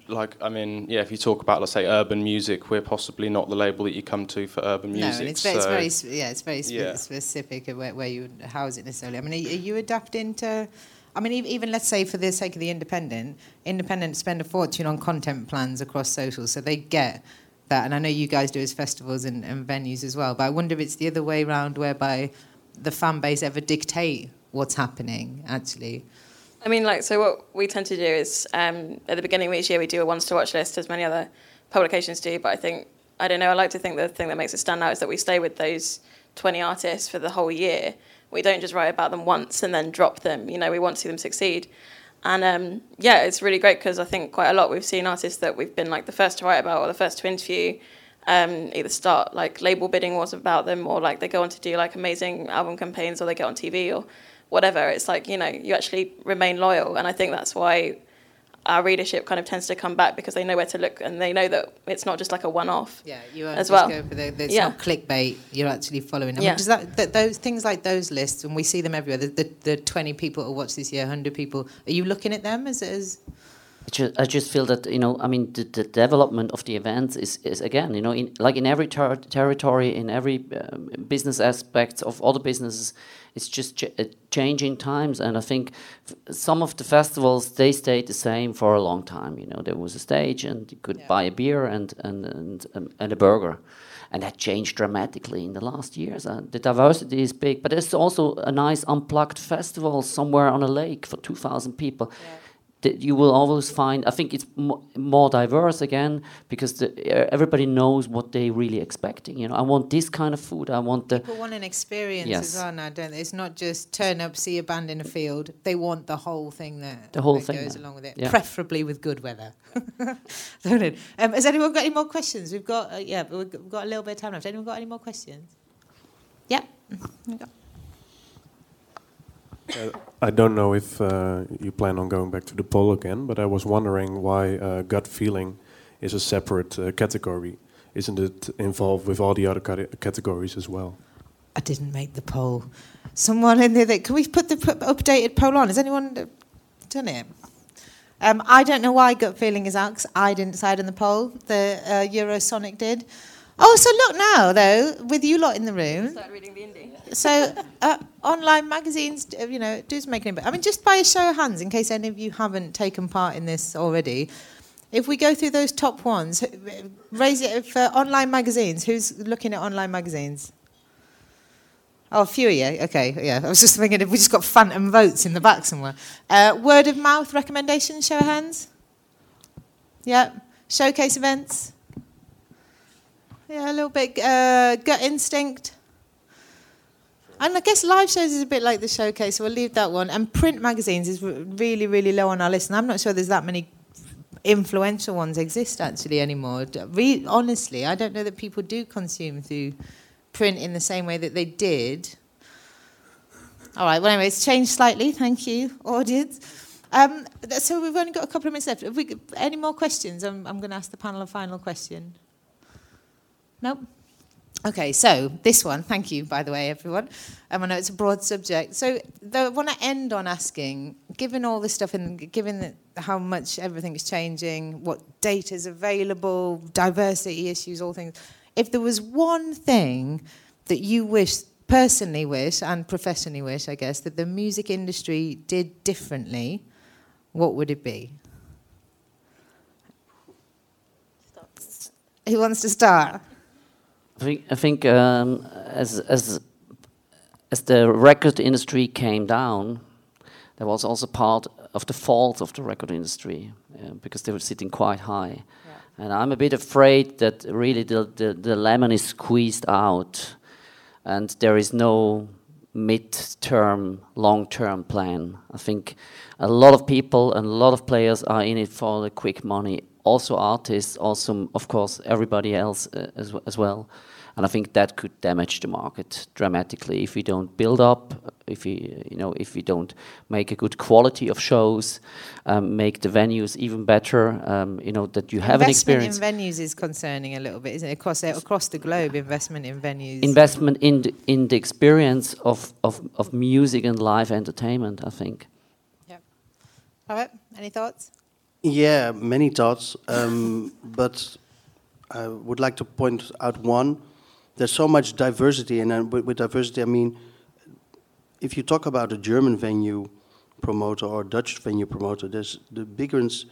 like I mean, yeah, if you talk about let's say urban music, we're possibly not the label that you come to for urban music. No, it's, so very, it's very yeah, it's very spe- yeah. specific of where, where you house it necessarily. I mean, are, are you adapting to? I mean, even let's say for the sake of the independent, independent spend a fortune on content plans across socials, so they get that. And I know you guys do as festivals and, and venues as well. But I wonder if it's the other way around, whereby the fan base ever dictate what's happening actually. I mean, like, so what we tend to do is um, at the beginning of each year we do a ones to watch list, as many other publications do. But I think I don't know. I like to think the thing that makes it stand out is that we stay with those 20 artists for the whole year. We don't just write about them once and then drop them. You know, we want to see them succeed. And um, yeah, it's really great because I think quite a lot we've seen artists that we've been like the first to write about or the first to interview um, either start like label bidding wars about them or like they go on to do like amazing album campaigns or they get on TV or whatever. It's like, you know, you actually remain loyal. And I think that's why our readership kind of tends to come back because they know where to look and they know that it's not just like a one-off. Yeah, you are as well. Go for the, the, it's yeah. not clickbait. You're actually following. Mean, yeah. does that, that, those things like those lists, and we see them everywhere. The, the, the 20 people who watch this year, 100 people. Are you looking at them as as? I just feel that you know, I mean, the, the development of the events is, is again, you know, in, like in every ter territory, in every um, business aspect of other businesses, it's just ch uh, changing times. And I think some of the festivals they stayed the same for a long time. You know, there was a stage, and you could yeah. buy a beer and and and, um, and a burger. And that changed dramatically in the last years. Uh, the diversity is big, but there's also a nice unplugged festival somewhere on a lake for 2,000 people. Yeah you will always find. I think it's more diverse again because the, everybody knows what they're really expecting. You know, I want this kind of food. I want the people want an experience yes. as well now, don't they? It's not just turn up, see a band in a field. They want the whole thing that the whole that thing goes along with it, yeah. preferably with good weather. um, has anyone got any more questions? We've got uh, yeah, we've got a little bit of time left. Anyone got any more questions? Yeah. I don't know if uh, you plan on going back to the poll again, but I was wondering why uh, gut feeling is a separate uh, category. Isn't it involved with all the other categories as well? I didn't make the poll. Someone in there, that, can we put the updated poll on? Has anyone done it? Um, I don't know why gut feeling is out I didn't decide on the poll. The uh, Eurosonic did. Oh, so look now, though, with you lot in the room. Start reading the indie. So, uh, online magazines, uh, you know, do make an impact. I mean, just by a show of hands, in case any of you haven't taken part in this already, if we go through those top ones, raise it for online magazines. Who's looking at online magazines? Oh, a few of you. Okay, yeah. I was just thinking if we just got phantom votes in the back somewhere. Uh, word of mouth recommendations, show of hands. Yeah. Showcase events. Yeah, a little bit. Uh, gut instinct. And I guess live shows is a bit like the showcase, so we'll leave that one. And print magazines is really, really low on our list. And I'm not sure there's that many influential ones exist actually anymore. Re- honestly, I don't know that people do consume through print in the same way that they did. All right, well, anyway, it's changed slightly. Thank you, audience. Um, so we've only got a couple of minutes left. Have we, any more questions? I'm, I'm going to ask the panel a final question. Nope. Okay, so this one, thank you, by the way, everyone. Um, I know it's a broad subject. So I want to end on asking, given all this stuff and given that how much everything is changing, what data is available, diversity issues, all things, if there was one thing that you wish, personally wish, and professionally wish, I guess, that the music industry did differently, what would it be? Who wants to start? I think, I think um, as, as, as the record industry came down, there was also part of the fault of the record industry uh, because they were sitting quite high. And I'm a bit afraid that really the, the, the lemon is squeezed out and there is no mid-term, long-term plan. I think a lot of people and a lot of players are in it for the quick money. Also artists, also of course everybody else uh, as, w- as well. And I think that could damage the market dramatically if we don't build up, if we, you know, if we don't make a good quality of shows, um, make the venues even better. Um, you know that you have an experience. investment in venues is concerning a little bit, isn't it? Across across the globe, investment in venues. investment in the, in the experience of, of, of music and live entertainment, I think. All right. Any thoughts? Yeah, many thoughts, um, but I would like to point out one. There's so much diversity, and uh, with, diversity, I mean, if you talk about a German venue promoter or Dutch venue promoter, there's the ones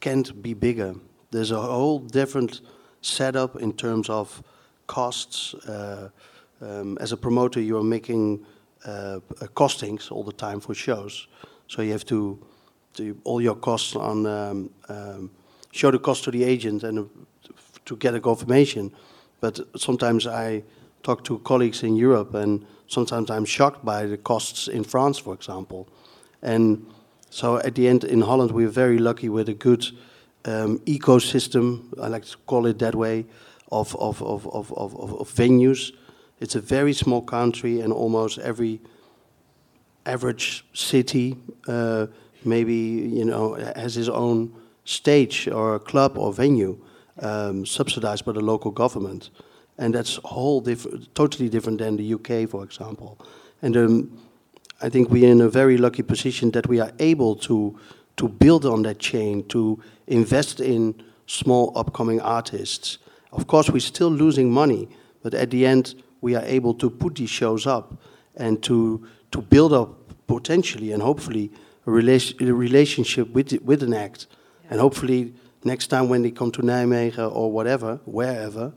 can't be bigger. There's a whole different setup in terms of costs. Uh, um, as a promoter, you are making uh, uh, costings all the time for shows, so you have to to all your costs on um, um, show the cost to the agent and uh, to get a confirmation. But sometimes I talk to colleagues in Europe, and sometimes I'm shocked by the costs in France, for example. And so at the end, in Holland, we're very lucky with a good um, ecosystem. I like to call it that way of of, of, of, of, of venues. It's a very small country, and almost every average city uh, maybe you know has his own stage or club or venue um, subsidized by the local government, and that's whole different, totally different than the UK, for example. And um, I think we're in a very lucky position that we are able to to build on that chain, to invest in small upcoming artists. Of course, we're still losing money, but at the end, we are able to put these shows up and to to build up potentially and hopefully a, relation, a relationship with with an act, and hopefully next time when they come to Nijmegen or whatever, wherever,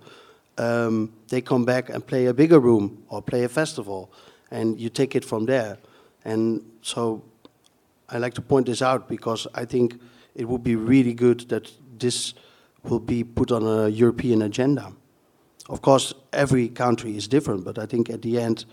um, they come back and play a bigger room or play a festival, and you take it from there. And so I like to point this out because I think it would be really good that this will be put on a European agenda. Of course, every country is different, but I think at the end,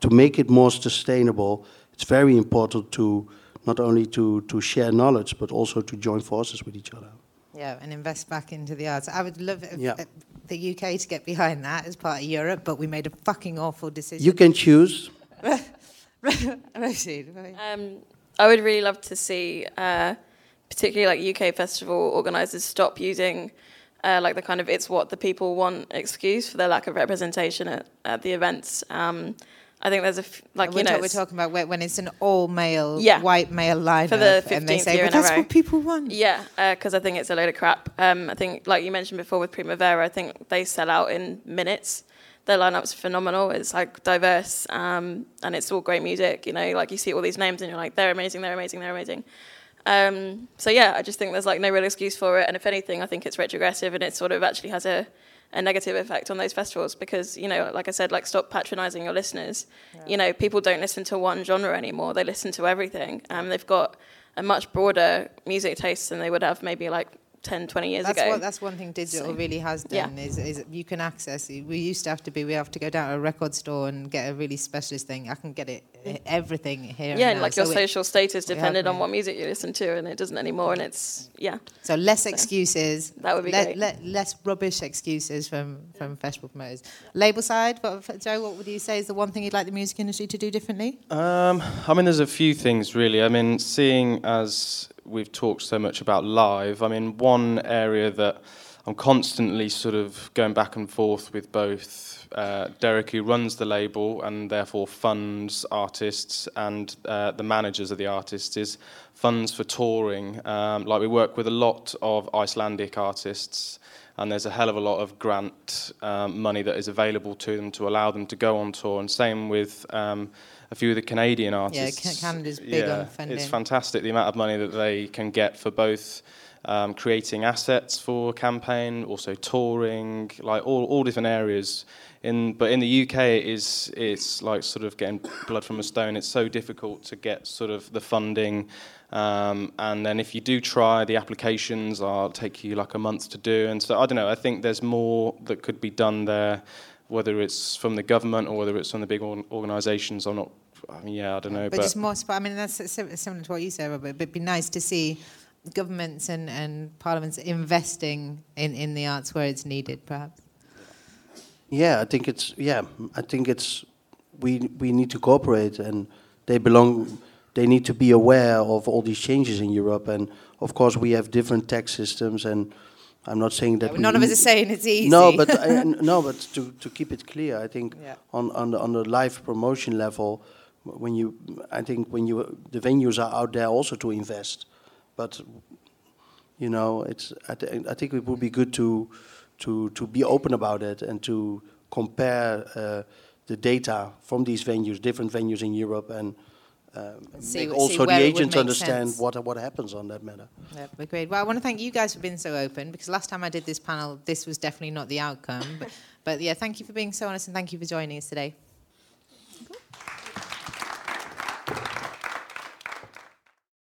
to make it more sustainable, it's very important to not only to, to share knowledge, but also to join forces with each other. Yeah, and invest back into the arts. I would love if, Yeah. uh, the UK to get behind that as part of Europe, but we made a fucking awful decision. You can choose. Um, I would really love to see, uh, particularly like UK festival organisers, stop using uh, like the kind of "it's what the people want" excuse for their lack of representation at, at the events. Um, I think there's a f- like we're, you know ta- we're talking about when it's an all male, Yeah. white male lineup, For the and they 15th say, year "But that's what people want." Yeah, because I think it's a load of crap. Um, I think, like you mentioned before with Primavera, I think they sell out in minutes. Their lineup's phenomenal. It's like diverse, um, and it's all great music. You know, like you see all these names, and you're like, they're amazing, they're amazing, they're amazing. Um, so yeah, I just think there's like no real excuse for it. And if anything, I think it's retrogressive, and it sort of actually has a, a negative effect on those festivals because you know, like I said, like stop patronising your listeners. You know, people don't listen to one genre anymore; they listen to everything. Um, they've got a much broader music taste than they would have maybe like 10, 20 years That's ago. what that's one thing digital So, really has yeah. done is, is you can access. We used to have to be we have to go down to a record store and get a really specialist thing. I can get it everything here. yeah, and and like your So it- social status we depended on what music you listen to, and it doesn't anymore. And it's yeah, So less excuses. That would be le- great. le- less rubbish excuses from, from festival promoters. Label side, what, Joe, what would you say is the one thing you'd like the music industry to do differently? Um, I mean, there's a few things really. I mean, seeing as we've talked so much about live, I mean, one area that I'm constantly sort of going back and forth with both uh, Derek, who runs the label and therefore funds artists, and uh, the managers of the artists, is funds for touring. Um, like we work with a lot of Icelandic artists and there's a hell of a lot of grant um, money that is available to them to allow them to go on tour. And same with um, a few of the Canadian artists. Ca- Canada's big on funding. It's fantastic the amount of money that they can get for both um, creating assets for a campaign, also touring, like all, all different areas. In, but in the UK, it is it's like sort of getting blood from a stone. It's so difficult to get sort of the funding, um, and then if you do try, the applications are take you like a month to do. And so I don't know. I think there's more that could be done there, whether it's from the government or whether it's from the big organisations. I'm not. I mean, yeah, I don't know. But, just more, I mean, that's similar to what you said, Robert, but it'd be nice to see governments and, and parliaments investing in, in the arts where it's needed, perhaps. Yeah, I think it's yeah. I think it's we we need to cooperate, and they belong. They need to be aware of all these changes in Europe, and of course we have different tax systems. And I'm not saying that we None of us are saying it's easy. No, but I, no, but to to keep it clear, I think Yeah. on on the, on the live promotion level, when you, I think when you the venues are out there also to invest, but you know, it's I, th- I think it would be good to to to be open about it and to compare uh, the data from these venues, different venues in Europe, and um, See make also the where it would agents understand sense. what what happens on that matter. Yeah, agreed. Well, I want to thank you guys for being so open because last time I did this panel, this was definitely not the outcome. But, but yeah, thank you for being so honest and thank you for joining us today.